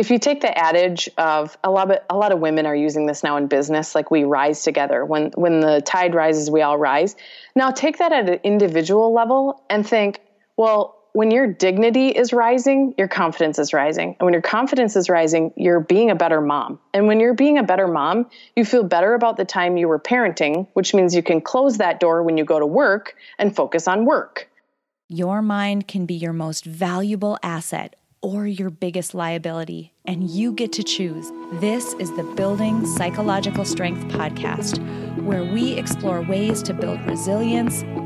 if you take the adage of a lot of a lot of women are using this now in business, like we rise together. When when the tide rises, we all rise. Now take that at an individual level and think, well, when your dignity is rising, your confidence is rising. And when your confidence is rising, you're being a better mom. And when you're being a better mom, you feel better about the time you were parenting, which means you can close that door when you go to work and focus on work. Your mind can be your most valuable asset or your biggest liability, and you get to choose. This is the Building Psychological Strength podcast, where we explore ways to build resilience,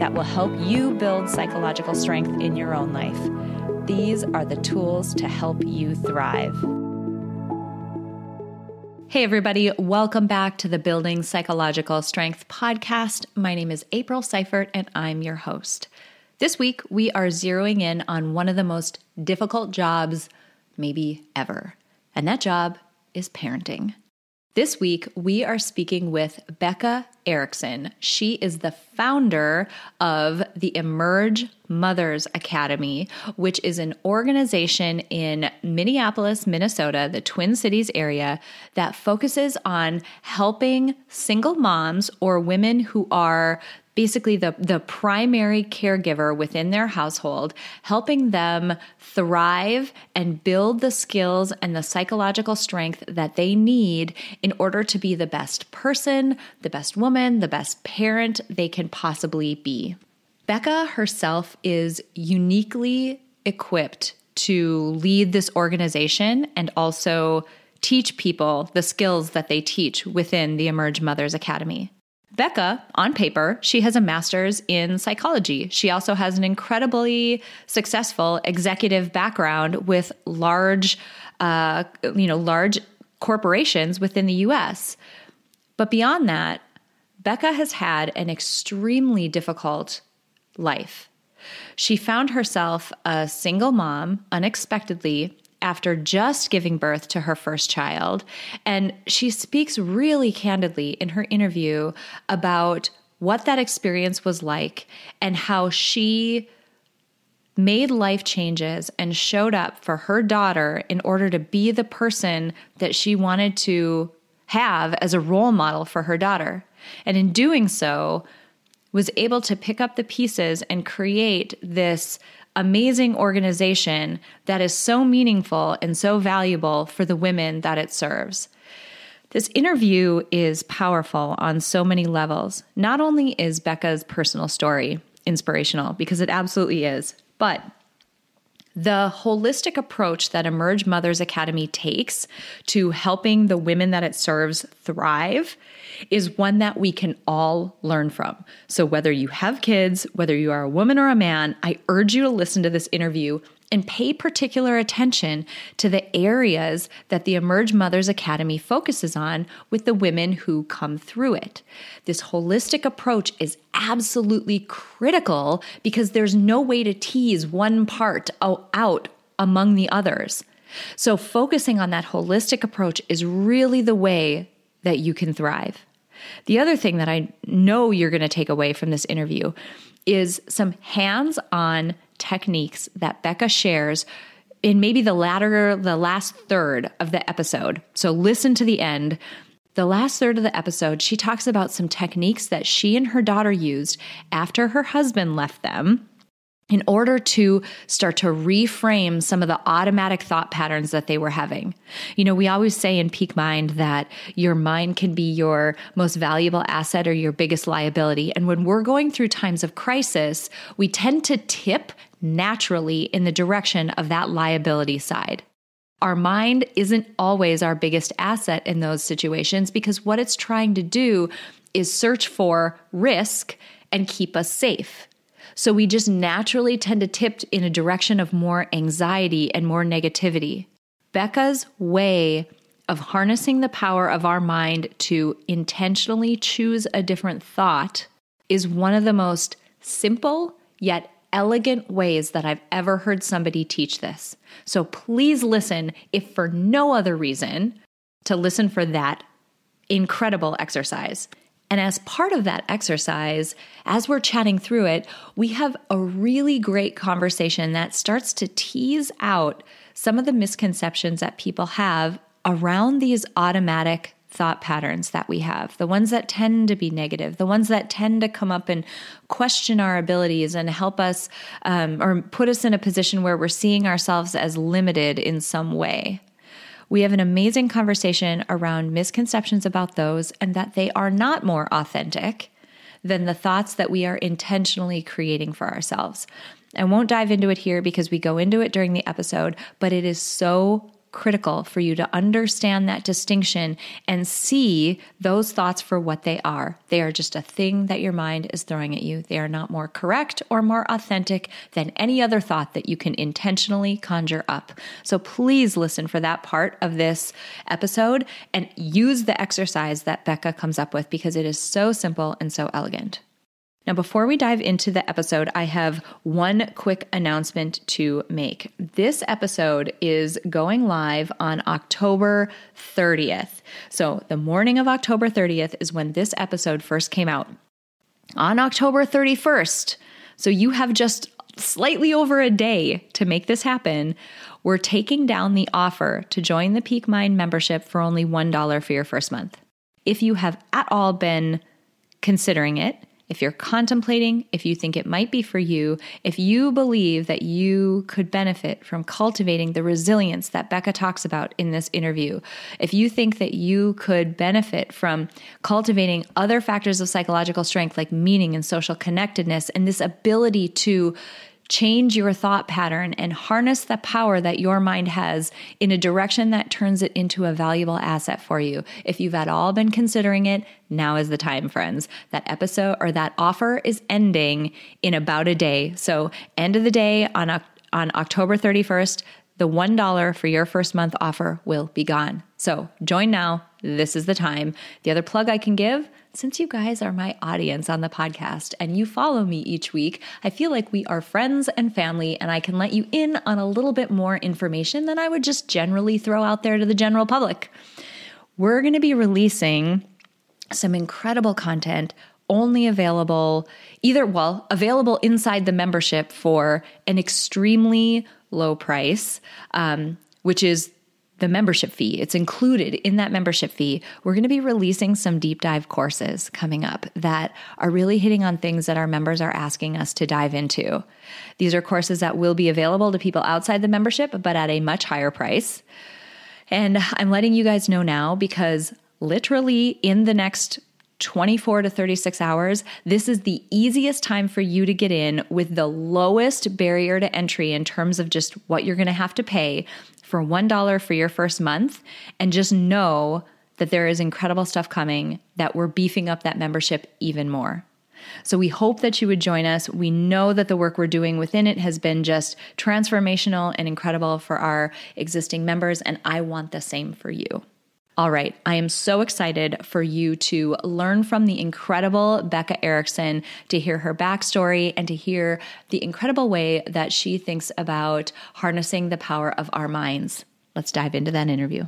that will help you build psychological strength in your own life. These are the tools to help you thrive. Hey, everybody, welcome back to the Building Psychological Strength podcast. My name is April Seifert, and I'm your host. This week, we are zeroing in on one of the most difficult jobs, maybe ever, and that job is parenting. This week, we are speaking with Becca Erickson. She is the founder of the Emerge Mothers Academy, which is an organization in Minneapolis, Minnesota, the Twin Cities area, that focuses on helping single moms or women who are basically the, the primary caregiver within their household, helping them thrive and build the skills and the psychological strength that they need in order to be the best person, the best woman, the best parent they can possibly be. Becca herself is uniquely equipped to lead this organization and also teach people the skills that they teach within the Emerge Mothers Academy. Becca, on paper, she has a master's in psychology. She also has an incredibly successful executive background with large, uh, you know, large corporations within the U.S. But beyond that, Becca has had an extremely difficult life. She found herself a single mom unexpectedly after just giving birth to her first child. And she speaks really candidly in her interview about what that experience was like and how she made life changes and showed up for her daughter in order to be the person that she wanted to have as a role model for her daughter. And in doing so, was able to pick up the pieces and create this amazing organization that is so meaningful and so valuable for the women that it serves. This interview is powerful on so many levels. Not only is Becca's personal story inspirational, because it absolutely is, but the holistic approach that Emerge Mothers Academy takes to helping the women that it serves thrive is one that we can all learn from. So, whether you have kids, whether you are a woman or a man, I urge you to listen to this interview and pay particular attention to the areas that the Emerge Mothers Academy focuses on with the women who come through it. This holistic approach is absolutely critical because there's no way to tease one part out among the others. So, focusing on that holistic approach is really the way that you can thrive. The other thing that I know you're going to take away from this interview is some hands on techniques that Becca shares in maybe the latter, the last third of the episode. So listen to the end. The last third of the episode, she talks about some techniques that she and her daughter used after her husband left them in order to start to reframe some of the automatic thought patterns that they were having. You know, we always say in Peak Mind that your mind can be your most valuable asset or your biggest liability. And when we're going through times of crisis, we tend to tip naturally in the direction of that liability side. Our mind isn't always our biggest asset in those situations because what it's trying to do is search for risk and keep us safe. So we just naturally tend to tip in a direction of more anxiety and more negativity. Becca's way of harnessing the power of our mind to intentionally choose a different thought is one of the most simple yet elegant ways that I've ever heard somebody teach this. So please listen, if for no other reason, to listen for that incredible exercise. And as part of that exercise, as we're chatting through it, we have a really great conversation that starts to tease out some of the misconceptions that people have around these automatic thought patterns that we have, the ones that tend to be negative, the ones that tend to come up and question our abilities and help us um, or put us in a position where we're seeing ourselves as limited in some way. We have an amazing conversation around misconceptions about those and that they are not more authentic than the thoughts that we are intentionally creating for ourselves. I won't dive into it here because we go into it during the episode, but it is so critical for you to understand that distinction and see those thoughts for what they are. They are just a thing that your mind is throwing at you. They are not more correct or more authentic than any other thought that you can intentionally conjure up. So please listen for that part of this episode and use the exercise that Becca comes up with because it is so simple and so elegant. Now, before we dive into the episode, I have one quick announcement to make. This episode is going live on October 30th. So, the morning of October 30th is when this episode first came out. On October 31st, so you have just slightly over a day to make this happen, we're taking down the offer to join the Peak Mind membership for only $1 for your first month. If you have at all been considering it, if you're contemplating, if you think it might be for you, if you believe that you could benefit from cultivating the resilience that Becca talks about in this interview, if you think that you could benefit from cultivating other factors of psychological strength like meaning and social connectedness and this ability to change your thought pattern and harness the power that your mind has in a direction that turns it into a valuable asset for you. If you've at all been considering it, now is the time, friends. That episode or that offer is ending in about a day. So, end of the day on, on October 31st, the $1 for your first month offer will be gone. So, join now. This is the time. The other plug I can give since you guys are my audience on the podcast and you follow me each week, I feel like we are friends and family, and I can let you in on a little bit more information than I would just generally throw out there to the general public. We're going to be releasing some incredible content only available either well available inside the membership for an extremely low price um, which is the membership fee. It's included in that membership fee. We're going to be releasing some deep dive courses coming up that are really hitting on things that our members are asking us to dive into. These are courses that will be available to people outside the membership, but at a much higher price. And I'm letting you guys know now because literally in the next 24 to 36 hours, this is the easiest time for you to get in with the lowest barrier to entry in terms of just what you're going to have to pay for $1 for your first month. And just know that there is incredible stuff coming that we're beefing up that membership even more. So we hope that you would join us. We know that the work we're doing within it has been just transformational and incredible for our existing members, and I want the same for you. All right, I am so excited for you to learn from the incredible Becca Erickson, to hear her backstory, and to hear the incredible way that she thinks about harnessing the power of our minds. Let's dive into that interview.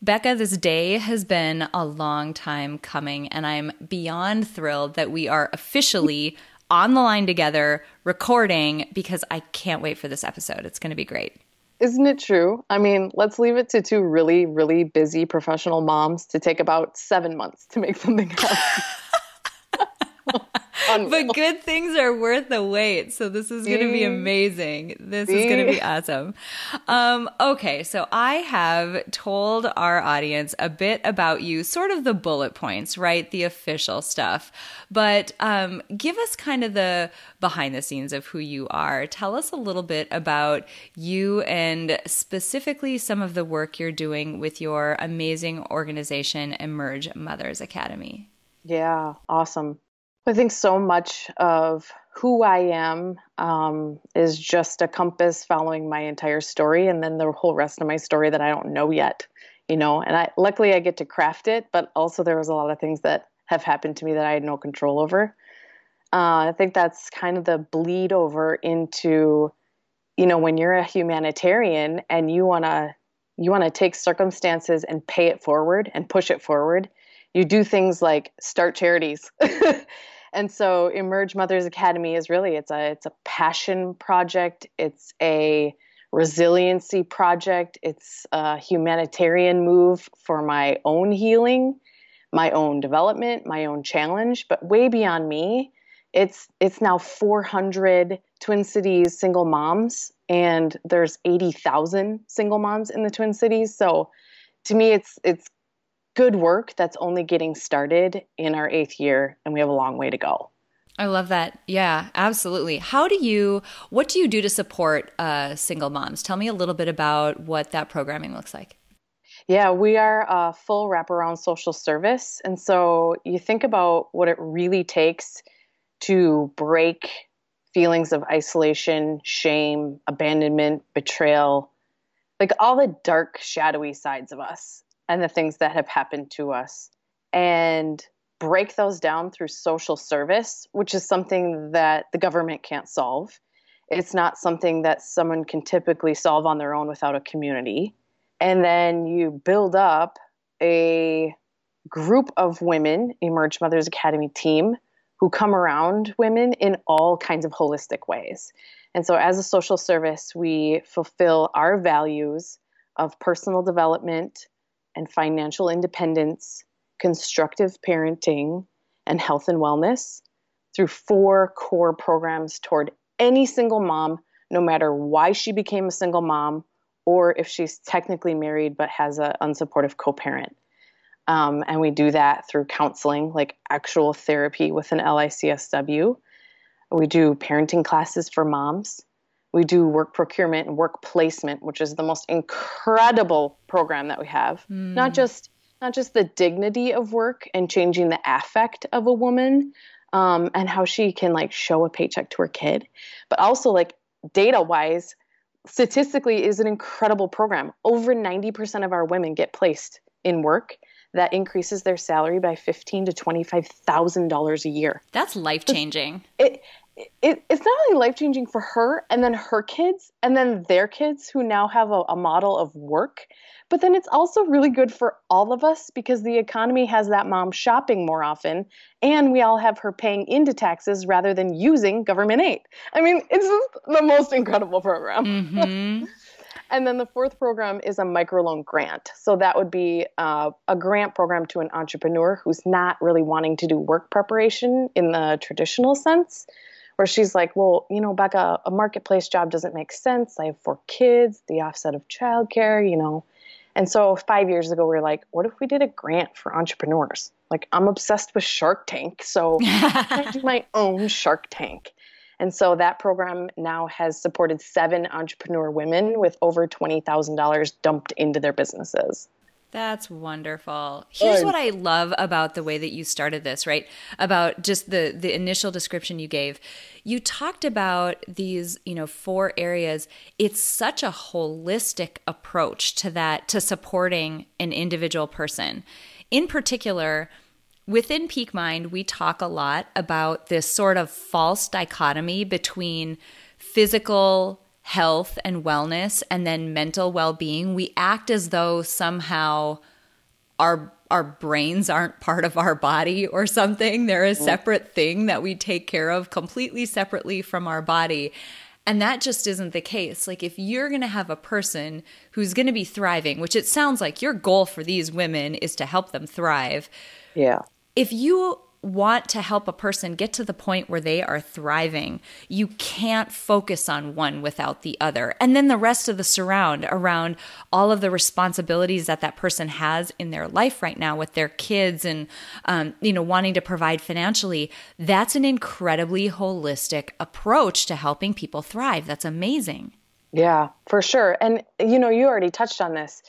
Becca, this day has been a long time coming, and I'm beyond thrilled that we are officially on the line together recording because I can't wait for this episode. It's going to be great. Isn't it true? I mean, let's leave it to two really, really busy professional moms to take about seven months to make something happen. but good things are worth the wait. So this is going to be amazing. This is going to be awesome. Um, okay, so I have told our audience a bit about you, sort of the bullet points, right? The official stuff. But um, give us kind of the behind the scenes of who you are. Tell us a little bit about you and specifically some of the work you're doing with your amazing organization, Emerge Mothers Academy. Yeah, awesome. I think so much of who I am um, is just a compass following my entire story, and then the whole rest of my story that I don't know yet. You know, and I luckily I get to craft it, but also there was a lot of things that have happened to me that I had no control over. Uh, I think that's kind of the bleed over into, you know, when you're a humanitarian and you wanna you want to take circumstances and pay it forward and push it forward. You do things like start charities. and so Emerge Mothers Academy is really it's a it's a passion project. It's a resiliency project. It's a humanitarian move for my own healing, my own development, my own challenge, but way beyond me. It's it's now 400 Twin Cities single moms and there's 80,000 single moms in the Twin Cities. So to me it's it's good work that's only getting started in our 8th year and we have a long way to go. I love that. Yeah, absolutely. How do you, what do you do to support uh, single moms? Tell me a little bit about what that programming looks like. Yeah, we are a full wraparound social service. And so you think about what it really takes to break feelings of isolation, shame, abandonment, betrayal, like all the dark, shadowy sides of us and the things that have happened to us. And break those down through social service, which is something that the government can't solve. It's not something that someone can typically solve on their own without a community. And then you build up a group of women, Emerge Mothers Academy team, who come around women in all kinds of holistic ways. And so, as a social service, we fulfill our values of personal development and financial independence constructive parenting, and health and wellness through four core programs toward any single mom, no matter why she became a single mom or if she's technically married but has an unsupportive co parent. Um, and we do that through counseling, like actual therapy with an LICSW. We do parenting classes for moms. We do work procurement and work placement, which is the most incredible program that we have. Mm. Not just not just the dignity of work and changing the affect of a woman um, and how she can like show a paycheck to her kid, but also like data wise, statistically is an incredible program. Over 90% of our women get placed in work that increases their salary by fifteen to twenty five thousand dollars a year. That's life changing. It, it, it's not only life changing for her and then her kids and then their kids who now have a, a model of work but then it's also really good for all of us because the economy has that mom shopping more often and we all have her paying into taxes rather than using government aid. I mean, it's just the most incredible program. Mm-hmm. and then the fourth program is a microloan grant. So that would be uh, a grant program to an entrepreneur who's not really wanting to do work preparation in the traditional sense where she's like, well, you know, Becca, a marketplace job doesn't make sense. I have four kids, the offset of childcare, you know, and so five years ago, we were like, what if we did a grant for entrepreneurs? Like, I'm obsessed with Shark Tank, so I do my own Shark Tank. And so that program now has supported seven entrepreneur women with over $20,000 dumped into their businesses. That's wonderful. Here's what I love about the way that you started this, right? About just the the initial description you gave. You talked about these, you know, four areas. It's such a holistic approach to that to supporting an individual person. In particular, within Peak Mind, we talk a lot about this sort of false dichotomy between physical health and wellness and then mental well-being we act as though somehow our our brains aren't part of our body or something they're a mm. separate thing that we take care of completely separately from our body and that just isn't the case. Like, if you're going to have a person who's going to be thriving, which it sounds like your goal for these women is to help them thrive. Yeah. If you want to help a person get to the point where they are thriving, you can't focus on one without the other. And then the rest of the surround around all of the responsibilities that that person has in their life right now with their kids and, um, you know, wanting to provide financially, that's an incredibly holistic approach to helping people thrive. That's amazing. Yeah, for sure. And, you know, you already touched on this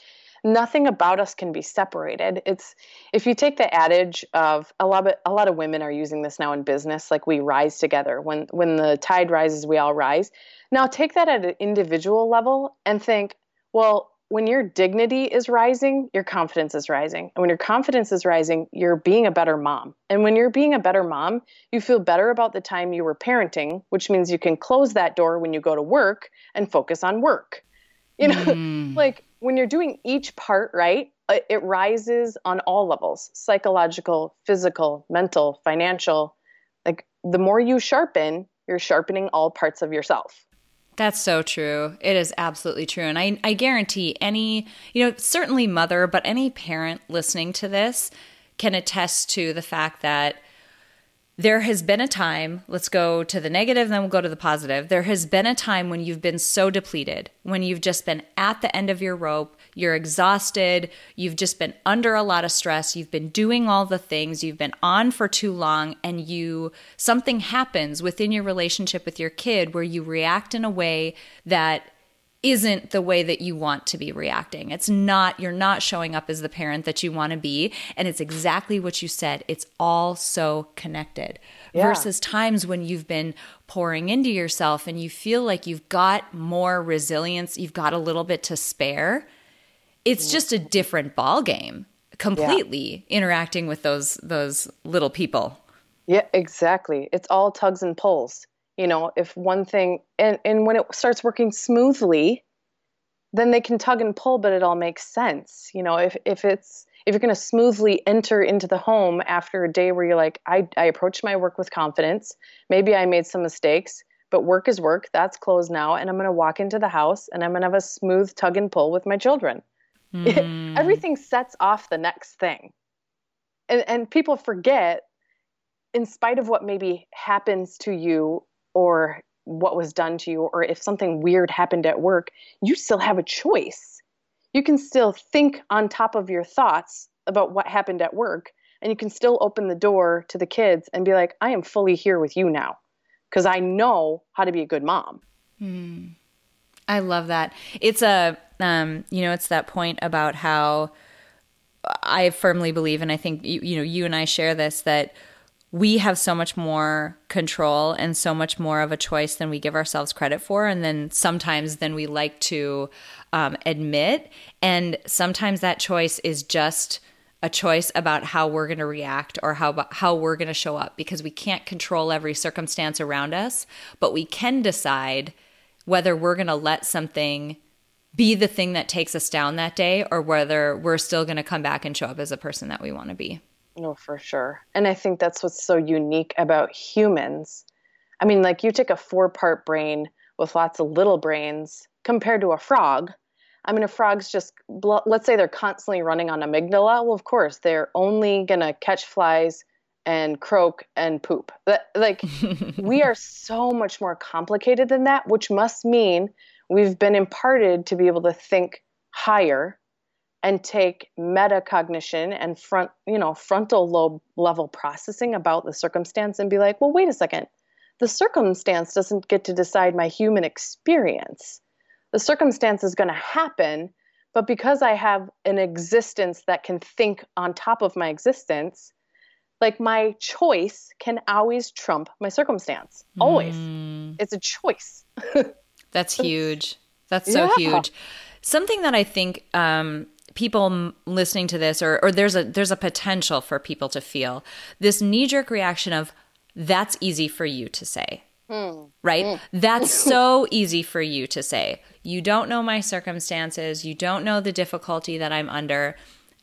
nothing about us can be separated. It's if you take the adage of a lot of a lot of women are using this now in business, like we rise together. When when the tide rises, we all rise. Now take that at an individual level and think, well, when your dignity is rising, your confidence is rising. And when your confidence is rising, you're being a better mom. And when you're being a better mom, you feel better about the time you were parenting, which means you can close that door when you go to work and focus on work. You know, mm. like when you're doing each part right, uh, it rises on all levels psychological, physical, mental, financial. Like the more you sharpen, you're sharpening all parts of yourself. That's so true. It is absolutely true. And I, I guarantee any, you know, certainly mother, but any parent listening to this can attest to the fact that there has been a time, let's go to the negative, then we'll go to the positive. There has been a time when you've been so depleted, when you've just been at the end of your rope, you're exhausted, you've just been under a lot of stress, you've been doing all the things, you've been on for too long, and you something happens within your relationship with your kid where you react in a way that isn't the way that you want to be reacting. It's not, you're not showing up as the parent that you want to be. And it's exactly what you said. It's all so connected yeah. versus times when you've been pouring into yourself and you feel like you've got more resilience, you've got a little bit to spare. It's just a different ball game completely yeah. interacting with those those little people. Yeah, exactly. It's all tugs and pulls you know if one thing and and when it starts working smoothly then they can tug and pull but it all makes sense. You know if if it's if you're going to smoothly enter into the home after a day where you're like I, I approached my work with confidence. Maybe i made some mistakes but work is work. That's closed now and i'm going to walk into the house and i'm going to have a smooth tug and pull with my children. Mm. everything sets off the next thing. And and people forget in spite of what maybe happens to you or what was done to you or if something weird happened at work, you still have a choice. You can still think on top of your thoughts about what happened at work and you can still open the door to the kids and be like, I am fully here with you now because I know how to be a good mom. Hmm. I love that. It's a, um, you know, it's that point about how I firmly believe, and I think, you, you know, you and I share this, that we have so much more control and so much more of a choice than we give ourselves credit for and then sometimes than we like to um, admit. And sometimes that choice is just a choice about how we're going to react or how how we're going to show up because we can't control every circumstance around us but we can decide whether we're going to let something be the thing that takes us down that day or whether we're still going to come back and show up as a person that we want to be no, for sure. And I think that's what's so unique about humans. I mean, like you take a four part brain with lots of little brains compared to a frog. I mean, a frog's just, let's say they're constantly running on amygdala. Well, of course, they're only going to catch flies and croak and poop. Like, we are so much more complicated than that, which must mean we've been imparted to be able to think higher and take metacognition and front, you know, frontal lobe level processing about the circumstance and be like, well, wait a second. The circumstance doesn't get to decide my human experience. The circumstance is going to happen, but because I have an existence that can think on top of my existence, like my choice can always trump my circumstance. Always. Mm. It's a choice. That's huge. That's so yeah. huge. Something that I think um, people listening to this or, or there's a there's a potential for people to feel this knee-jerk reaction of that's easy for you to say hmm. right hmm. that's so easy for you to say you don't know my circumstances you don't know the difficulty that i'm under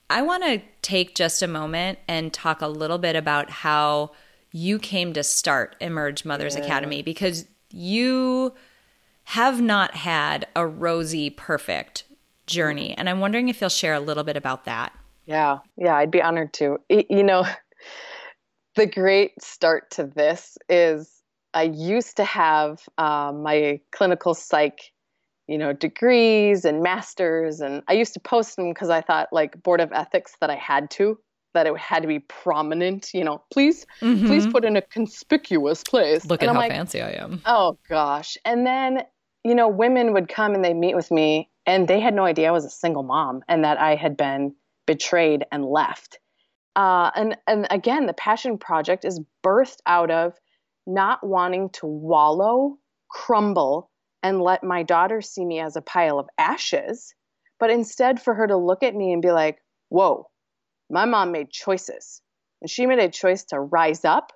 i want to take just a moment and talk a little bit about how you came to start emerge mothers yeah. academy because you have not had a rosy perfect journey. And I'm wondering if you'll share a little bit about that. Yeah, yeah, I'd be honored to. You know, the great start to this is I used to have um, my clinical psych, you know, degrees and masters, and I used to post them because I thought like board of ethics that I had to, that it had to be prominent. You know, please, mm-hmm. please put in a conspicuous place. Look and at I'm how like, fancy I am. Oh gosh, and then you know, women would come and they meet with me and they had no idea I was a single mom and that I had been betrayed and left. Uh, and and again, the passion project is birthed out of not wanting to wallow, crumble, and let my daughter see me as a pile of ashes, but instead for her to look at me and be like, "Whoa, my mom made choices, and she made a choice to rise up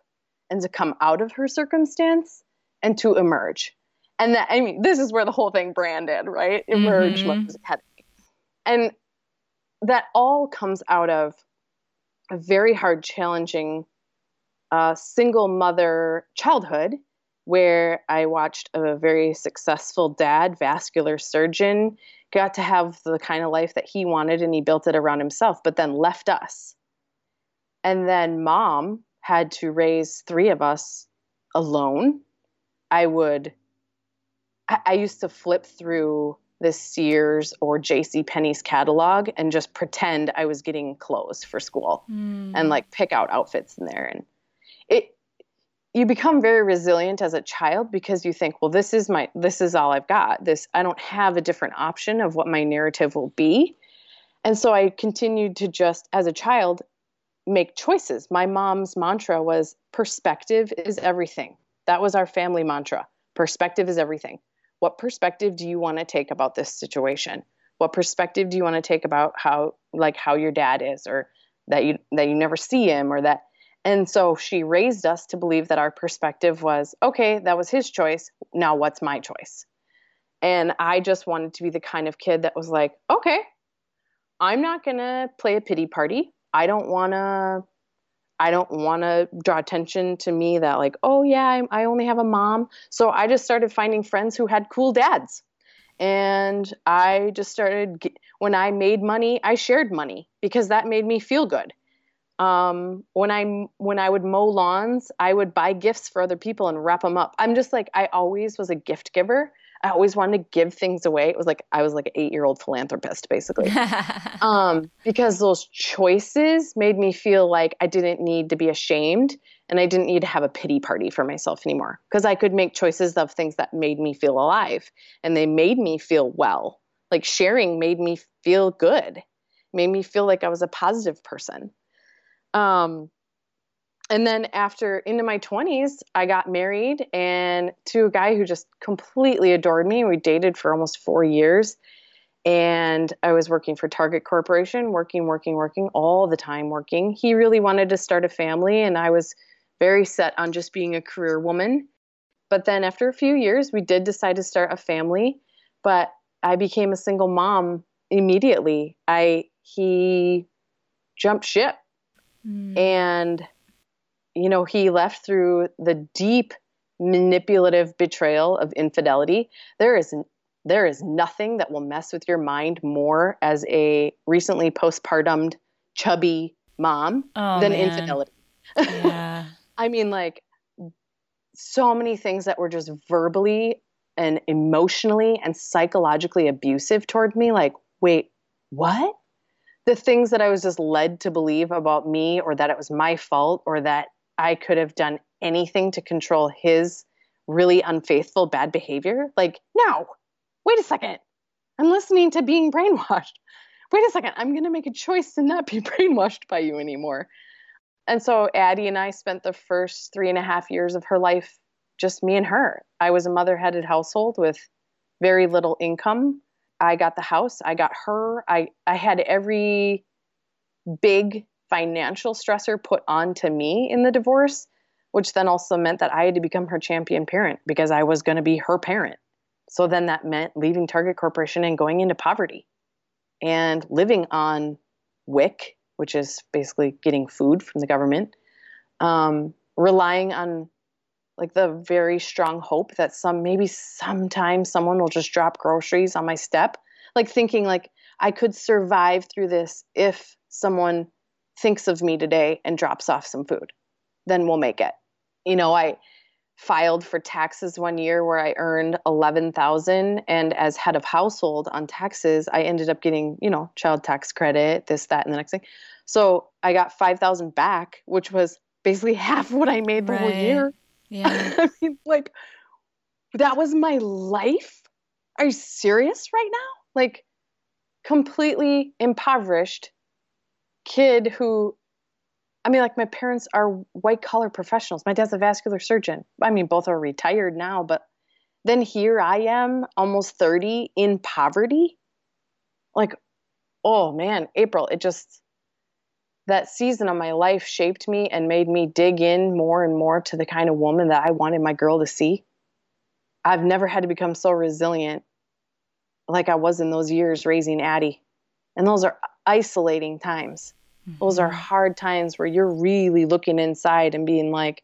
and to come out of her circumstance and to emerge." And that I mean, this is where the whole thing branded, right? Emerge mm-hmm. and that all comes out of a very hard, challenging uh, single mother childhood where I watched a very successful dad, vascular surgeon, got to have the kind of life that he wanted and he built it around himself, but then left us. And then mom had to raise three of us alone. I would, I, I used to flip through the Sears or J.C. Penney's catalog and just pretend I was getting clothes for school mm. and like pick out outfits in there. And it, you become very resilient as a child because you think, well, this is my, this is all I've got. This, I don't have a different option of what my narrative will be. And so I continued to just, as a child, make choices. My mom's mantra was perspective is everything. That was our family mantra. Perspective is everything what perspective do you want to take about this situation? What perspective do you want to take about how like how your dad is or that you that you never see him or that and so she raised us to believe that our perspective was okay that was his choice now what's my choice? And i just wanted to be the kind of kid that was like okay i'm not going to play a pity party. I don't want to I don't want to draw attention to me that, like, oh, yeah, I, I only have a mom. So I just started finding friends who had cool dads. And I just started, when I made money, I shared money because that made me feel good. Um, when I when I would mow lawns, I would buy gifts for other people and wrap them up. I'm just like I always was a gift giver, I always wanted to give things away. It was like I was like an eight year old philanthropist, basically. um, because those choices made me feel like I didn't need to be ashamed and I didn't need to have a pity party for myself anymore. Because I could make choices of things that made me feel alive and they made me feel well. Like sharing made me feel good, made me feel like I was a positive person. Um, and then after into my 20s i got married and to a guy who just completely adored me. We dated for almost four years. And i was working for target corporation working working working all the time working. He really wanted to start a family and i was very set on just being a career woman. But then after a few years we did decide to start a family but i became a single mom immediately. I he jumped ship. Mm. and you know, he left through the deep manipulative betrayal of infidelity. There is there is nothing that will mess with your mind more as a recently postpartum chubby mom oh, than man. infidelity. Yeah. I mean like so many things that were just verbally and emotionally and psychologically abusive toward me like wait, what? The things that I was just led to believe about me or that it was my fault or that I could have done anything to control his really unfaithful bad behavior. Like, no, wait a second. I'm listening to being brainwashed. Wait a second. I'm going to make a choice to not be brainwashed by you anymore. And so Addie and I spent the first three and a half years of her life just me and her. I was a mother headed household with very little income. I got the house, I got her. I, I had every big financial stressor put onto me in the divorce, which then also meant that I had to become her champion parent because I was going to be her parent. So then that meant leaving Target Corporation and going into poverty and living on WIC, which is basically getting food from the government, um, relying on like the very strong hope that some maybe sometime someone will just drop groceries on my step like thinking like i could survive through this if someone thinks of me today and drops off some food, then we'll make it. You know, I filed for taxes one year where I earned 11,000 and as head of household on taxes, I ended up getting, you know, child tax credit, this that and the next thing. So, I got 5,000 back, which was basically half what I made the right. whole year. Yeah. I mean, like that was my life are you serious right now? Like, completely impoverished kid who, I mean, like, my parents are white collar professionals. My dad's a vascular surgeon. I mean, both are retired now, but then here I am, almost 30, in poverty. Like, oh man, April, it just, that season of my life shaped me and made me dig in more and more to the kind of woman that I wanted my girl to see. I've never had to become so resilient like I was in those years raising Addie. And those are isolating times. Mm-hmm. Those are mm-hmm. hard times where you're really looking inside and being like,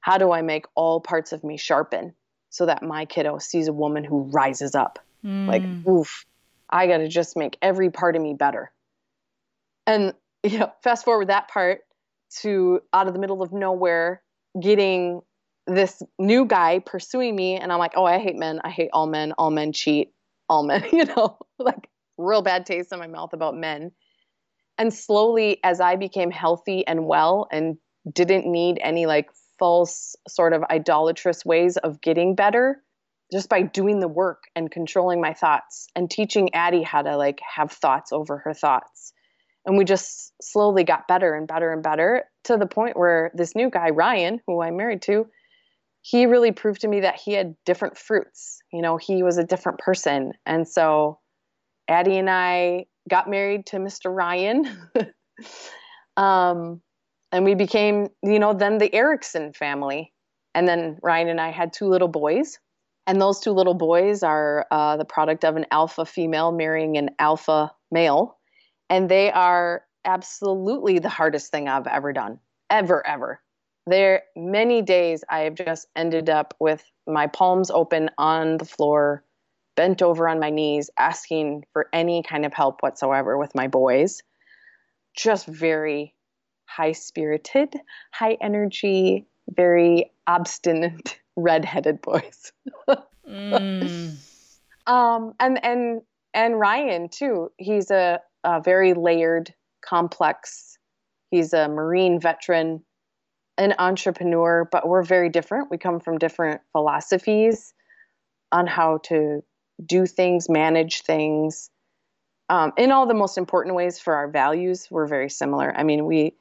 how do I make all parts of me sharpen so that my kiddo sees a woman who rises up? Mm. Like, oof, I got to just make every part of me better. And, you know, fast forward that part to out of the middle of nowhere, getting this new guy pursuing me. And I'm like, oh, I hate men. I hate all men. All men cheat. All men, you know, like real bad taste in my mouth about men. And slowly, as I became healthy and well and didn't need any like false sort of idolatrous ways of getting better, just by doing the work and controlling my thoughts and teaching Addie how to like have thoughts over her thoughts. And we just slowly got better and better and better to the point where this new guy, Ryan, who I'm married to, he really proved to me that he had different fruits. You know, he was a different person. And so Addie and I got married to Mr. Ryan. um, and we became, you know, then the Erickson family. And then Ryan and I had two little boys. And those two little boys are uh, the product of an alpha female marrying an alpha male. And they are absolutely the hardest thing I've ever done, ever, ever. There, many days I have just ended up with my palms open on the floor, bent over on my knees, asking for any kind of help whatsoever with my boys. Just very high spirited, high energy, very obstinate redheaded boys. mm. um, and and and Ryan too. He's a, a very layered, complex. He's a Marine veteran, an entrepreneur, but we're very different. We come from different philosophies on how to do things, manage things. Um, in all the most important ways for our values, we're very similar. I mean, we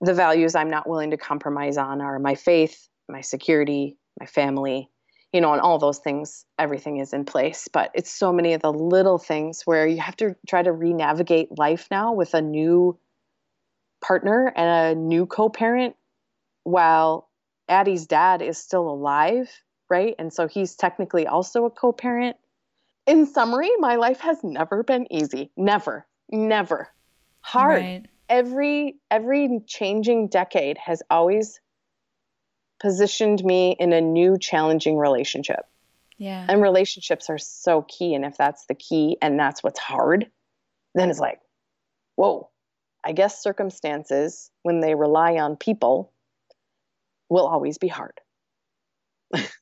the values I'm not willing to compromise on are my faith, my security, my family, you know, and all those things, everything is in place. But it's so many of the little things where you have to try to re navigate life now with a new partner and a new co parent while Addie's dad is still alive, right? And so he's technically also a co parent. In summary, my life has never been easy. Never, never. Hard. Right every every changing decade has always positioned me in a new challenging relationship. Yeah. And relationships are so key and if that's the key and that's what's hard, then it's like, whoa. I guess circumstances when they rely on people will always be hard.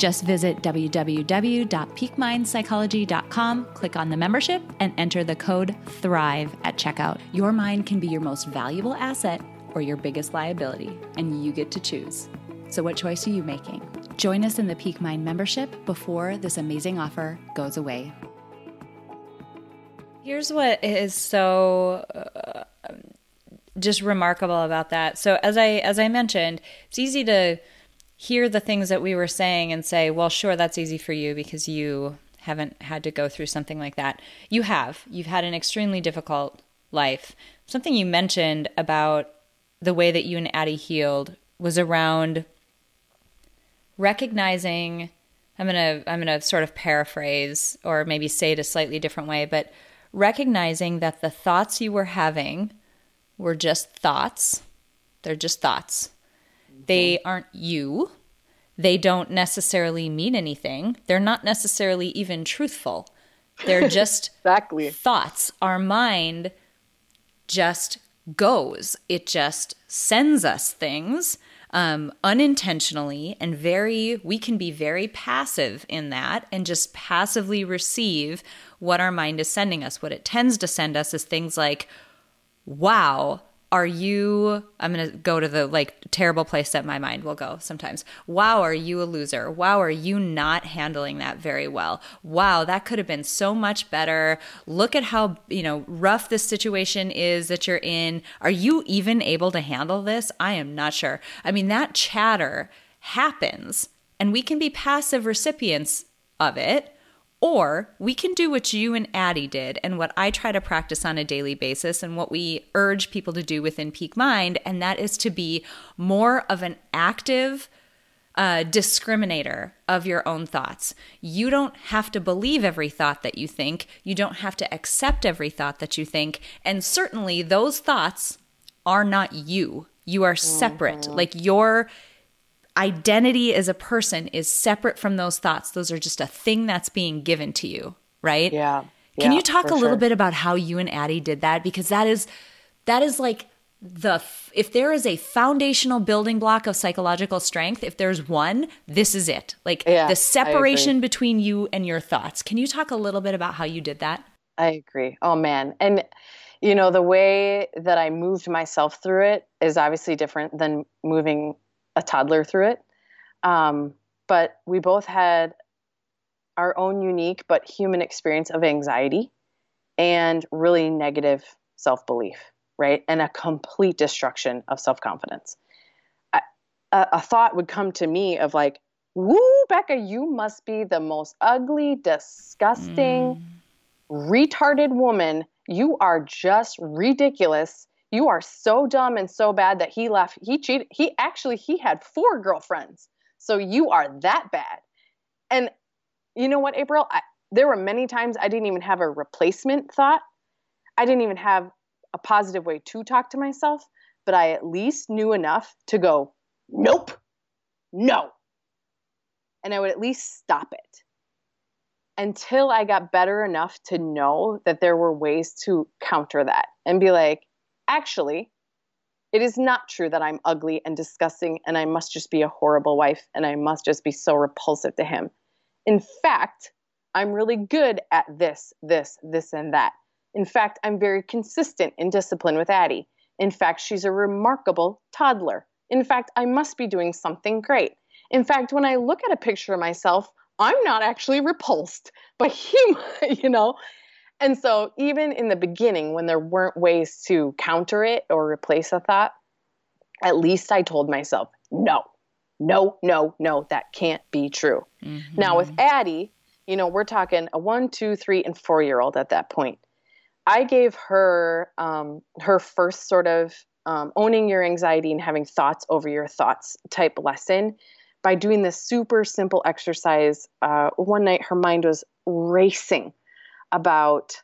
Just visit www.peakmindpsychology.com, click on the membership, and enter the code THRIVE at checkout. Your mind can be your most valuable asset or your biggest liability, and you get to choose. So, what choice are you making? Join us in the Peak Mind membership before this amazing offer goes away. Here's what is so uh, just remarkable about that. So as I as I mentioned, it's easy to hear the things that we were saying and say, well, sure, that's easy for you because you haven't had to go through something like that. You have. You've had an extremely difficult life. Something you mentioned about the way that you and Addie healed was around recognizing I'm going to I'm going to sort of paraphrase or maybe say it a slightly different way, but recognizing that the thoughts you were having were just thoughts. They're just thoughts. They aren't you. They don't necessarily mean anything. They're not necessarily even truthful. They're just exactly thoughts. Our mind just goes. It just sends us things um, unintentionally and very, we can be very passive in that and just passively receive what our mind is sending us. What it tends to send us is things like, wow, are you i'm going to go to the like terrible place that my mind will go sometimes. Wow are you a loser? Wow are you not handling that very well? Wow that could have been so much better. Look at how you know rough this situation is that you're in. Are you even able to handle this? I am not sure. I mean that chatter happens and we can be passive recipients of it or we can do what you and Addie did and what I try to practice on a daily basis and what we urge people to do within Peak Mind, and that is to be more of an active uh, discriminator of your own thoughts. You don't have to believe every thought that you think, you don't have to accept every thought that you think, and certainly those thoughts are not you. You are separate. Mm-hmm. Like your identity as a person is separate from those thoughts. Those are just a thing that's being given to you, right? Yeah. Can yeah, you talk a little sure. bit about how you and Addie did that? Because that is that is like the if there is a foundational building block of psychological strength, if there's one, this is it. Like yeah, the separation between you and your thoughts. Can you talk a little bit about how you did that? I agree. Oh man. And you know, the way that I moved myself through it is obviously different than moving a toddler through it. Um, but we both had our own unique but human experience of anxiety and really negative self belief, right? And a complete destruction of self confidence. A, a, thought would come to me of like, woo, Becca, you must be the most ugly, disgusting, mm. retarded woman. You are just ridiculous you are so dumb and so bad that he left he cheated he actually he had four girlfriends. So you are that bad. And you know what april? I, there were many times i didn't even have a replacement thought. I didn't even have a positive way to talk to myself but i at least knew enough to go nope. No. And i would at least stop it. Until i got better enough to know that there were ways to counter that and be like Actually, it is not true that I'm ugly and disgusting and I must just be a horrible wife and I must just be so repulsive to him. In fact, I'm really good at this, this, this, and that. In fact, I'm very consistent in discipline with Addie. In fact, she's a remarkable toddler. In fact, I must be doing something great. In fact, when I look at a picture of myself, I'm not actually repulsed, but he, you know, and so, even in the beginning, when there weren't ways to counter it or replace a thought, at least I told myself, no, no, no, no, that can't be true. Mm-hmm. Now, with Addie, you know, we're talking a one, two, three, and four year old at that point. I gave her um, her first sort of um, owning your anxiety and having thoughts over your thoughts type lesson by doing this super simple exercise, uh, one night her mind was racing about,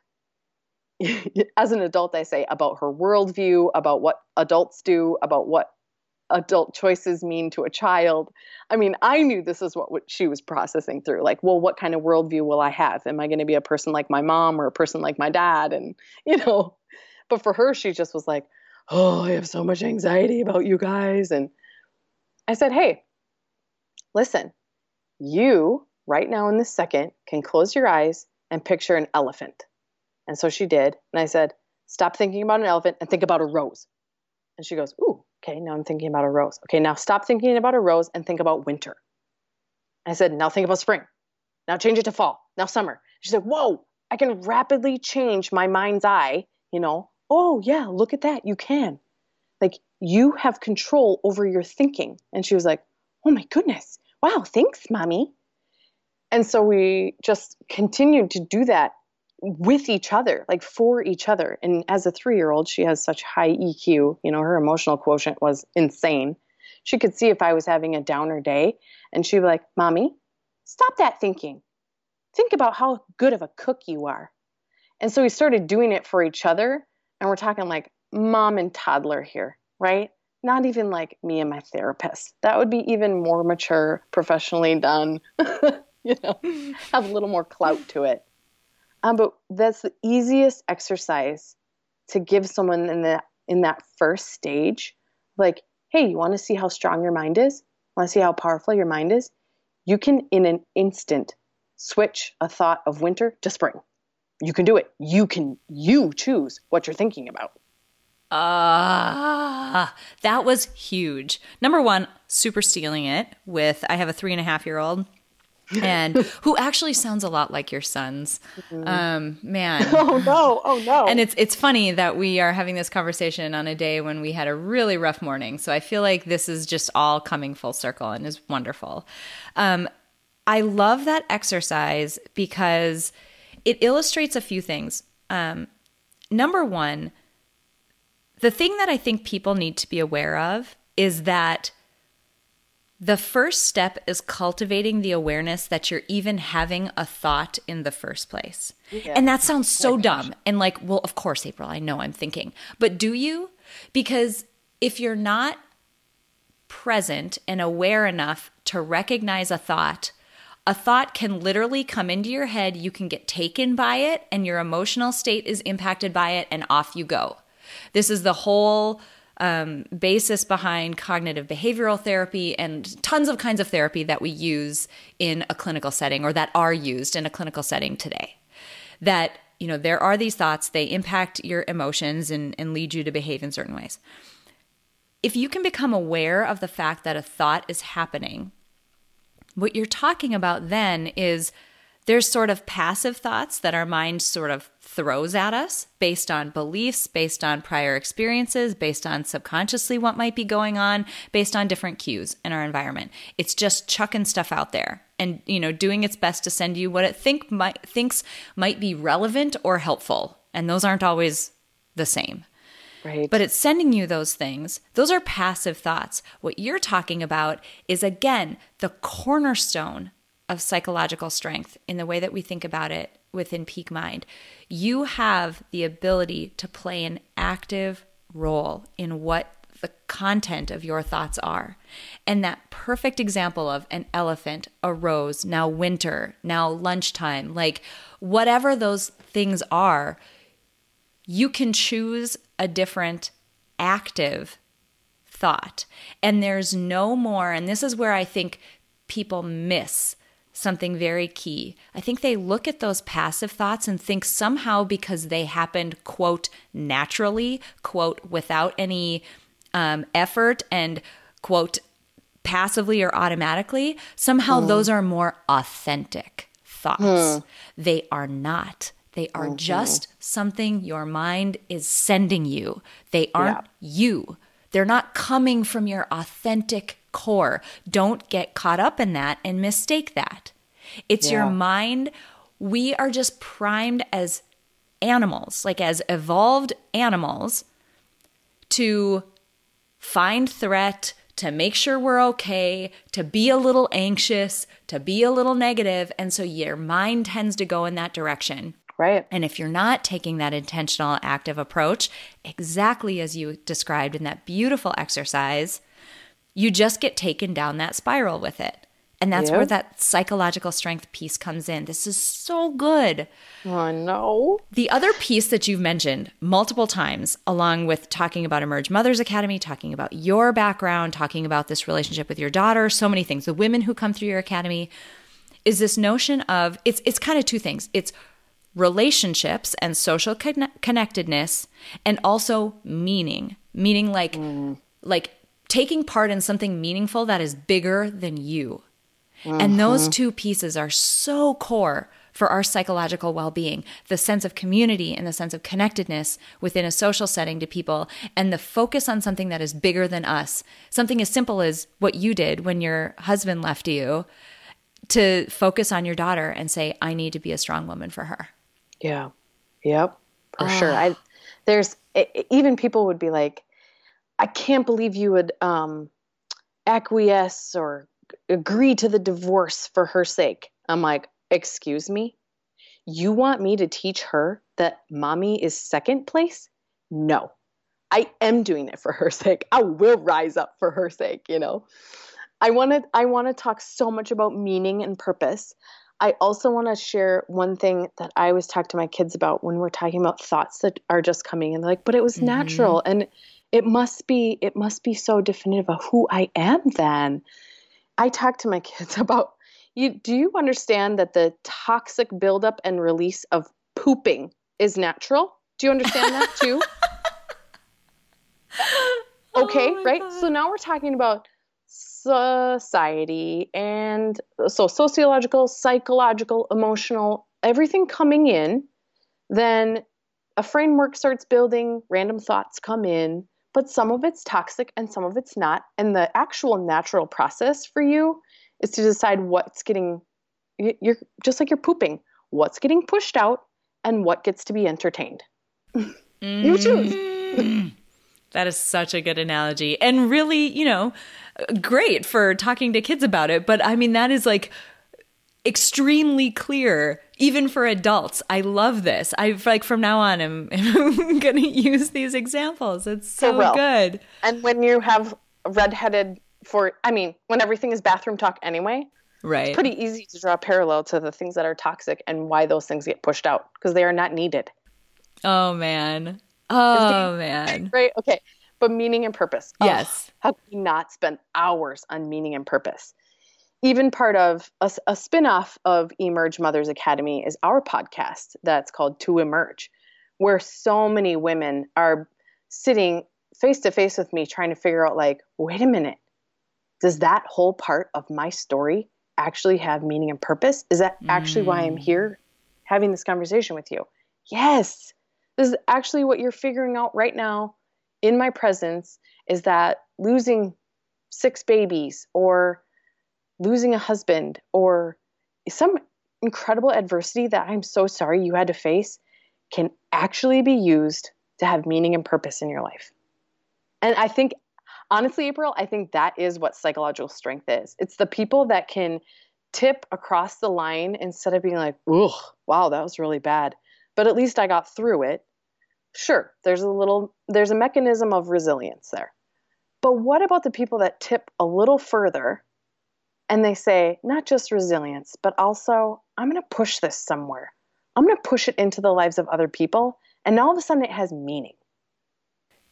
as an adult, I say, about her worldview, about what adults do, about what adult choices mean to a child. I mean, I knew this is what, she was processing through. Like, well, what kind of worldview will I have? Am I going to be a person like my mom or a person like my dad? And, you know, but for her, she just was like, oh, I have so much anxiety about you guys. And I said, hey, listen, you right now in this second can close your eyes and picture an elephant. And so she did. And I said, stop thinking about an elephant and think about a rose. And she goes, ooh, okay, now I'm thinking about a rose. Okay, now stop thinking about a rose and think about winter. I said, now think about spring. Now change it to fall. Now summer. She said, whoa, I can rapidly change my mind's eye, you know, oh, yeah, look at that. You can. Like, you have control over your thinking. And she was like, oh my goodness. Wow, thanks, mommy. And so we just continued to do that with each other, like for each other. And as a three year old, she has such high EQ. You know, her emotional quotient was insane. She could see if I was having a downer day, and she'd be like, Mommy, stop that thinking. Think about how good of a cook you are. And so we started doing it for each other. And we're talking like mom and toddler here, right? Not even like me and my therapist. That would be even more mature, professionally done, you know, have a little more clout to it. Um, but that's the easiest exercise to give someone in that in that first stage. Like, hey, you want to see how strong your mind is? Want to see how powerful your mind is? You can, in an instant, switch a thought of winter to spring you can do it. You can you choose what you're thinking about. Ah, uh, that was huge. Number one, super stealing it with I have a three and a half year old. And who actually sounds a lot like your sons. Mm-hmm. Um, man. Oh no! Oh no! And it's it's funny that we are having this conversation on a day when we had a really rough morning. So I feel like this is just all coming full circle and is wonderful. Um, I love that exercise because it illustrates a few things. Um, number one, the thing that I think people need to be aware of is that the first step is cultivating the awareness that you're even having a thought in the first place. Yeah. And that sounds so dumb. And like, well, of course, April, I know I'm thinking. But do you? Because if you're not present and aware enough to recognize a thought a thought can literally come into your head, you can get taken by it, and your emotional state is impacted by it, and off you go. This is the whole um, basis behind cognitive behavioral therapy and tons of kinds of therapy that we use in a clinical setting or that are used in a clinical setting today. That, you know, there are these thoughts, they impact your emotions and, and lead you to behave in certain ways. If you can become aware of the fact that a thought is happening, what you're talking about then is there's sort of passive thoughts that our mind sort of throws at us based on beliefs, based on prior experiences, based on subconsciously what might be going on, based on different cues in our environment. It's just chucking stuff out there and you know doing its best to send you what it think might thinks might be relevant or helpful. And those aren't always the same. Right. But it's sending you those things. Those are passive thoughts. What you're talking about is, again, the cornerstone of psychological strength in the way that we think about it within Peak Mind. You have the ability to play an active role in what the content of your thoughts are. And that perfect example of an elephant, a rose, now winter, now lunchtime, like whatever those things are, you can choose a different active thought. And there's no more, and this is where I think people miss something very key. I think they look at those passive thoughts and think somehow because they happened, quote, naturally, quote, without any um, effort and, quote, passively or automatically, somehow mm. those are more authentic thoughts. Mm. They are not. They are mm-hmm. just something your mind is sending you. They aren't yeah. you. They're not coming from your authentic core. Don't get caught up in that and mistake that. It's yeah. your mind. We are just primed as animals, like as evolved animals, to find threat, to make sure we're okay, to be a little anxious, to be a little negative, and so your mind tends to go in that direction. Right. And if you're not taking that intentional, active approach, exactly as you described in that beautiful exercise, you just get taken down that spiral with it. And that's Yep. where that psychological strength piece comes in. This is so good. I know. The other piece that you've mentioned multiple times, along with talking about Emerge Mothers Academy, talking about your background, talking about this relationship with your daughter, so many things, the women who come through your academy, is this notion of it's it's kind of two things. It's relationships and social conne- connectedness and also meaning. Meaning like mm. like taking part in something meaningful that is bigger than you. And mm-hmm. those two pieces are so core for our psychological well being the sense of community and the sense of connectedness within a social setting to people, and the focus on something that is bigger than us. Something as simple as what you did when your husband left you to focus on your daughter and say, I need to be a strong woman for her. Yeah. Yep. For sure. Ah. I there's e- even people would be like, I can't believe you would um acquiesce or agree to the divorce for her sake. I'm like, excuse me? You want me to teach her that mommy is second place? No. I am doing it for her sake. I will rise up for her sake, you know. I want to I want to talk so much about meaning and purpose. I also want to share one thing that I always talk to my kids about when we're talking about thoughts that are just coming in. They're like, but it was natural and it must be it must be so definitive of who I am then. I talk to my kids about you do you understand that the toxic buildup and release of pooping is natural? Do you understand that too? Oh okay, my right? God. So now we're talking about society and so sociological, psychological, emotional, everything coming in. Then a framework starts building, random thoughts come in, but some of it's toxic and some of it's not. And the actual natural process for you is to decide what's getting, you're just like you're pooping, what's getting pushed out and what gets to be entertained. you choose. Mm. That is such a good analogy and really, you know, great for talking to kids about it. But I mean, that is like extremely clear, even for adults. I love this. I like from now on, I'm, I'm going to use these examples. It's so good. And when you have redheaded for, I mean, when everything is bathroom talk anyway, Right. It's pretty easy to draw a parallel to the things that are toxic and why those things get pushed out because they are not needed. oh, man. Oh, man. Right? Okay. But meaning and purpose. Oh, Yes. how can we not spend hours on meaning and purpose? Even part of a, a spin off of Emerge Mothers Academy is our podcast that's called To Emerge, where so many women are sitting face to face with me trying to figure out, like, wait a minute, does that whole part of my story actually have meaning and purpose? Is that actually why I'm mm. here having this conversation with you? Yes. This is actually what you're figuring out right now in my presence is that losing six babies or losing a husband or some incredible adversity that I'm so sorry you had to face can actually be used to have meaning and purpose in your life. And I think, honestly, April, I think that is what psychological strength is. It's the people that can tip across the line instead of being like, ugh, wow, that was really bad. But at least I got through it. Sure, there's a little, there's a mechanism of resilience there. But what about the people that tip a little further and they say, not just resilience, but also, I'm going to push this somewhere. I'm going to push it into the lives of other people. And now all of a sudden it has meaning.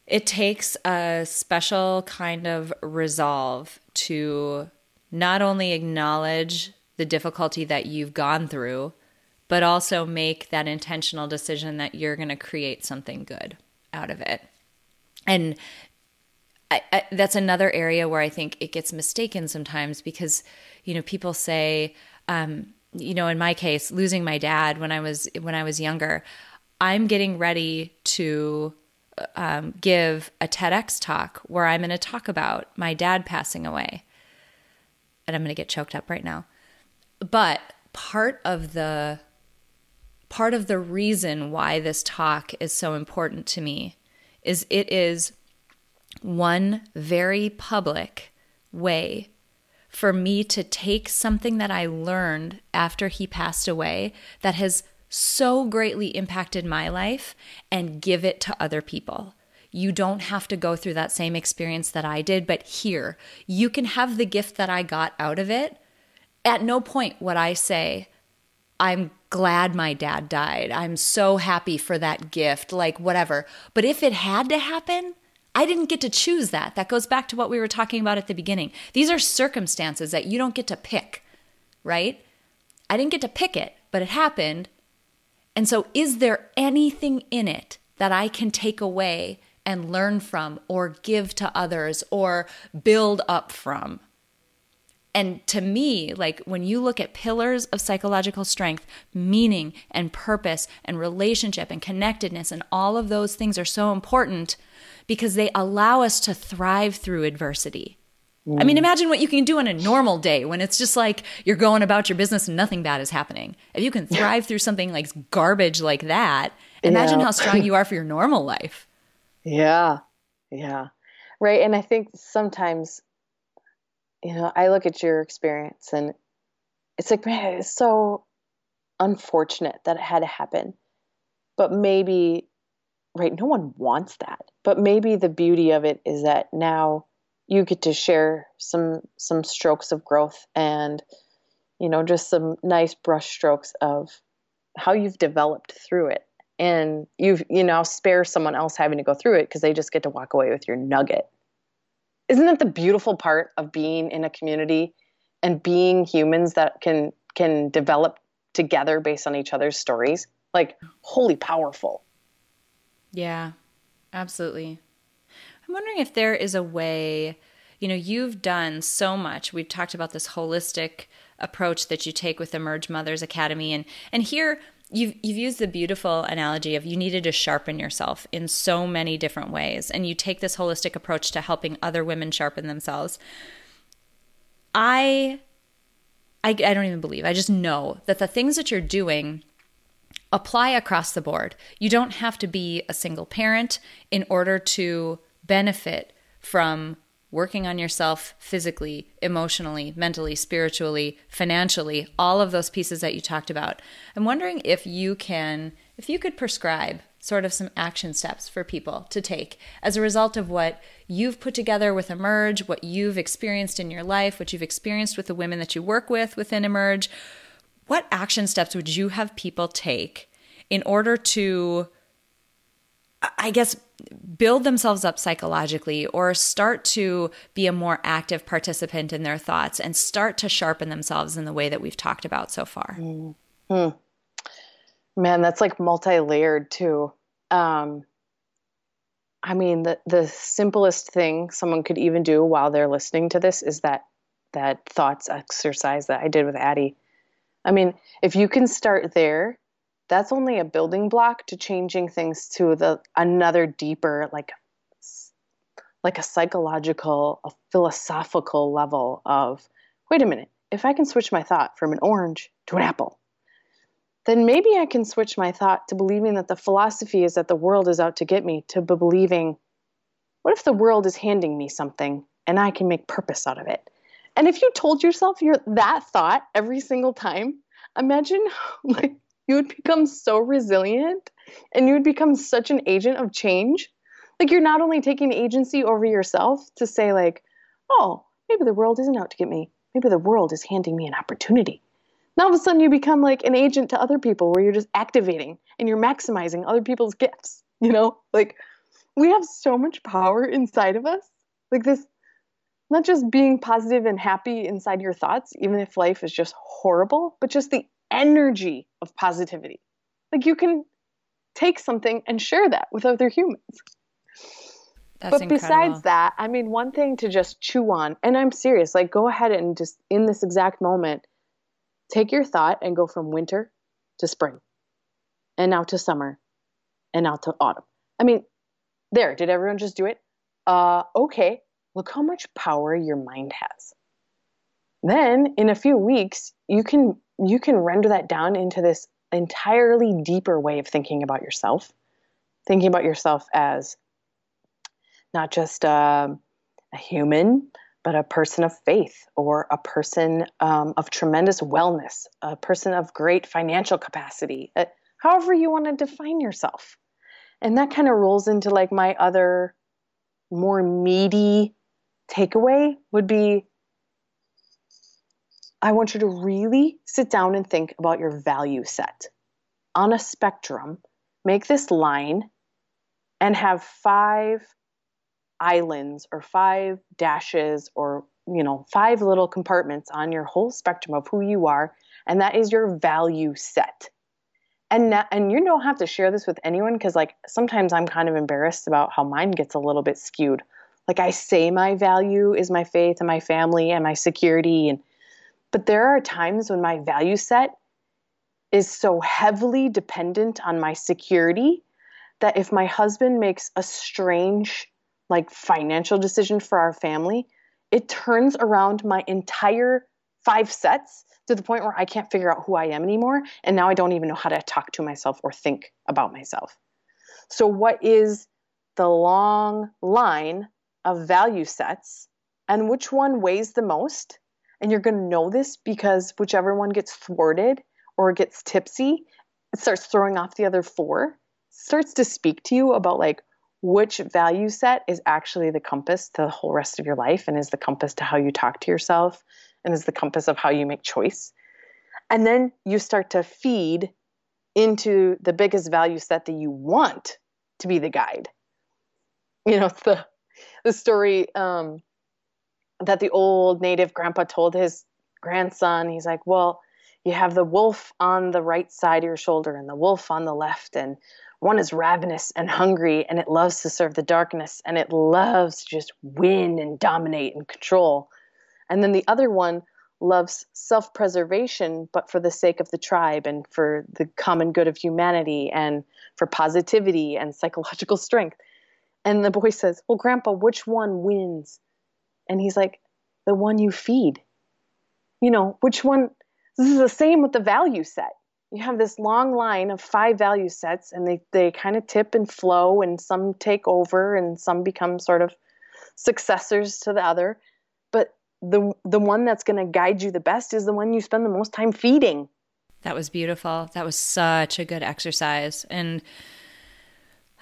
It takes a special kind of resolve to not only acknowledge the difficulty that you've gone through, but also make that intentional decision that you're going to create something good out of it. And I, I, that's another area where I think it gets mistaken sometimes because, you know, people say, um, you know, in my case, losing my dad when I was when I was younger, I'm getting ready to um, give a TEDx talk where I'm going to talk about my dad passing away, and I'm going to get choked up right now. But part of the part of the reason why this talk is so important to me is it is one very public way for me to take something that I learned after he passed away that has so greatly impacted my life and give it to other people. You don't have to go through that same experience that I did, but here, you can have the gift that I got out of it. At no point would I say, I'm glad my dad died. I'm so happy for that gift, like whatever. But if it had to happen, I didn't get to choose that. That goes back to what we were talking about at the beginning. These are circumstances that you don't get to pick, right? I didn't get to pick it, but it happened. And so, is there anything in it that I can take away and learn from or give to others or build up from. And to me, like when you look at pillars of psychological strength, meaning and purpose and relationship and connectedness, and all of those things are so important because they allow us to thrive through adversity. Mm. I mean, imagine what you can do on a normal day when it's just like you're going about your business and nothing bad is happening. If you can thrive through something like garbage like that, imagine yeah. how strong you are for your normal life. Yeah. Yeah. Right. And I think sometimes, you know, I look at your experience and it's like, man, it's so unfortunate that it had to happen. But maybe, right, no one wants that. But maybe the beauty of it is that now you get to share some some strokes of growth and you know just some nice brush strokes of how you've developed through it. And you've you know spare someone else having to go through it because they just get to walk away with your nugget. Isn't that the beautiful part of being in a community and being humans that can can develop together based on each other's stories? Like holy powerful yeah absolutely. I'm wondering if there is a way you know you've done so much. We've talked about this holistic approach that you take with emerge mothers academy and and here you've you've used the beautiful analogy of you needed to sharpen yourself in so many different ways and you take this holistic approach to helping other women sharpen themselves. I i, I don't even believe i just know that the things that you're doing apply across the board you don't have to be a single parent in order to benefit from working on yourself physically, emotionally, mentally, spiritually, financially, all of those pieces that you talked about. I'm wondering if you can, if you could prescribe sort of some action steps for people to take as a result of what you've put together with Emerge, what you've experienced in your life, what you've experienced with the women that you work with within Emerge. What action steps would you have people take in order to, I guess, build themselves up psychologically or start to be a more active participant in their thoughts and start to sharpen themselves in the way that we've talked about so far. Mm-hmm. Man, that's like multi-layered too. Um, I mean, the the simplest thing someone could even do while they're listening to this is that that thoughts exercise that I did with Addie. I mean, if you can start there, that's only a building block to changing things to the another deeper like like a psychological a philosophical level of wait a minute if i can switch my thought from an orange to an apple then maybe i can switch my thought to believing that the philosophy is that the world is out to get me to believing what if the world is handing me something and i can make purpose out of it and if you told yourself you're that thought every single time imagine like you would become so resilient and you would become such an agent of change. Like you're not only taking agency over yourself to say like, "Oh, maybe the world isn't out to get me. Maybe the world is handing me an opportunity." Now all of a sudden you become like an agent to other people where you're just activating and you're maximizing other people's gifts, you know? Like we have so much power inside of us. Like this not just being positive and happy inside your thoughts even if life is just horrible, but just the energy of positivity. Like you can take something and share that with other humans. That's but incredible. besides that, I mean, one thing to just chew on, and I'm serious, like go ahead and just in this exact moment, take your thought and go from winter to spring, and now to summer, and now to autumn. I mean, there, did everyone just do it? Uh, okay, look how much power your mind has. Then in a few weeks, you can you can render that down into this entirely deeper way of thinking about yourself, thinking about yourself as not just uh, a human, but a person of faith or a person um, of tremendous wellness, a person of great financial capacity, uh, however you want to define yourself. And that kind of rolls into like my other more meaty takeaway would be I want you to really sit down and think about your value set on a spectrum. Make this line and have five islands or five dashes or you know five little compartments on your whole spectrum of who you are and that is your value set and that, and you don't have to share this with anyone because like sometimes i'm kind of embarrassed about how mine gets a little bit skewed like i say my value is my faith and my family and my security and but there are times when my value set is so heavily dependent on my security that if my husband makes a strange like financial decision for our family, it turns around my entire five sets to the point where I can't figure out who I am anymore. And now I don't even know how to talk to myself or think about myself. So, what is the long line of value sets and which one weighs the most? And you're going to know this because whichever one gets thwarted or gets tipsy, it starts throwing off the other four, starts to speak to you about like which value set is actually the compass to the whole rest of your life and is the compass to how you talk to yourself and is the compass of how you make choice. And then you start to feed into the biggest value set that you want to be the guide. You know, the the story um, that the old native grandpa told his grandson. He's like, "Well, you have the wolf on the right side of your shoulder and the wolf on the left, and one is ravenous and hungry, and it loves to serve the darkness, and it loves to just win and dominate and control. And then the other one loves self preservation, but for the sake of the tribe and for the common good of humanity and for positivity and psychological strength. And the boy says, Well, Grandpa, which one wins? And he's like, The one you feed. You know, which one? This is the same with the value set you have this long line of five value sets and they, they kind of tip and flow and some take over and some become sort of successors to the other but the the one that's going to guide you the best is the one you spend the most time feeding that was beautiful that was such a good exercise and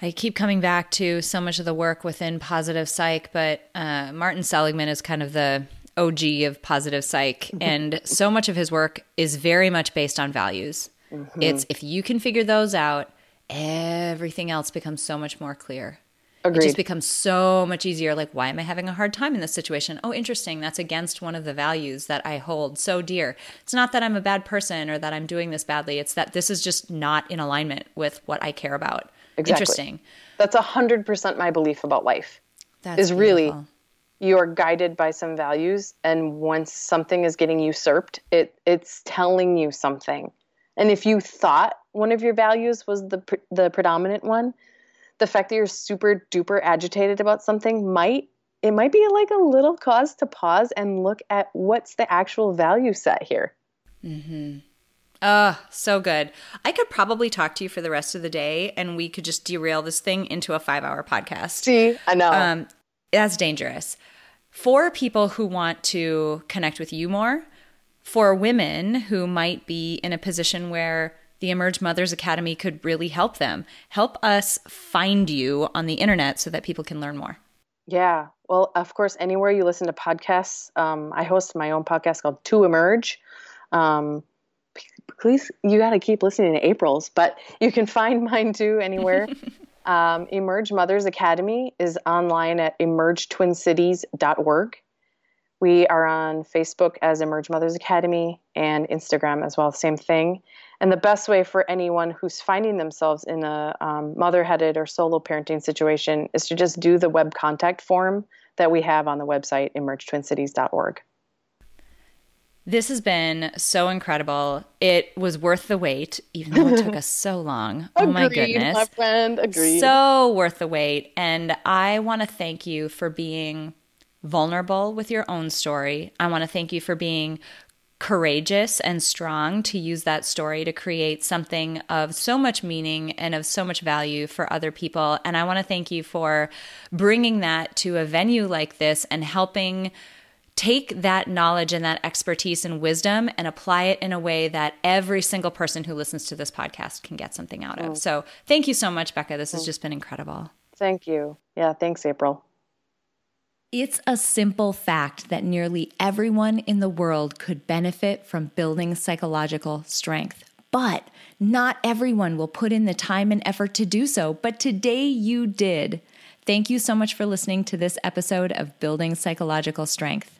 I keep coming back to so much of the work within positive psych, but uh, Martin Seligman is kind of the OG of positive psych, and so much of his work is very much based on values. Mm-hmm. It's if you can figure those out, everything else becomes so much more clear. Agreed. It just becomes so much easier. Like, why am I having a hard time in this situation? Oh, interesting. That's against one of the values that I hold so dear. It's not that I'm a bad person or that I'm doing this badly. It's that this is just not in alignment with what I care about. Exactly. Interesting. That's a hundred percent my belief about life. That's is really you are guided by some values, and once something is getting usurped, it it's telling you something. And if you thought one of your values was the the predominant one, the fact that you're super duper agitated about something might it might be like a little cause to pause and look at what's the actual value set here. Mhm. Oh, so good. I could probably talk to you for the rest of the day and we could just derail this thing into a 5-hour podcast. See, I know. Um that's dangerous. For people who want to connect with you more, for women who might be in a position where the Emerge Mothers Academy could really help them. Help us find you on the internet so that people can learn more. Yeah. Well, of course, anywhere you listen to podcasts, um, I host my own podcast called To Emerge. Um, please, you got to keep listening to April's, but you can find mine too anywhere. um, Emerge Mothers Academy is online at emergetwincities.org. We are on Facebook as Emerge Mothers Academy and Instagram as well, same thing. And the best way for anyone who's finding themselves in a um, mother headed or solo parenting situation is to just do the web contact form that we have on the website, emergetwincities.org. This has been so incredible. It was worth the wait, even though it took us so long. Agreed, oh my goodness. My friend, agreed. So worth the wait. And I want to thank you for being vulnerable with your own story. I want to thank you for being courageous and strong to use that story to create something of so much meaning and of so much value for other people. And I want to thank you for bringing that to a venue like this and helping take that knowledge and that expertise and wisdom and apply it in a way that every single person who listens to this podcast can get something out of. Mm. So thank you so much, Becca. This has mm. just been incredible. Thank you. Yeah, thanks, April. It's a simple fact that nearly everyone in the world could benefit from building psychological strength. But not everyone will put in the time and effort to do so. But today you did. Thank you so much for listening to this episode of Building Psychological Strength.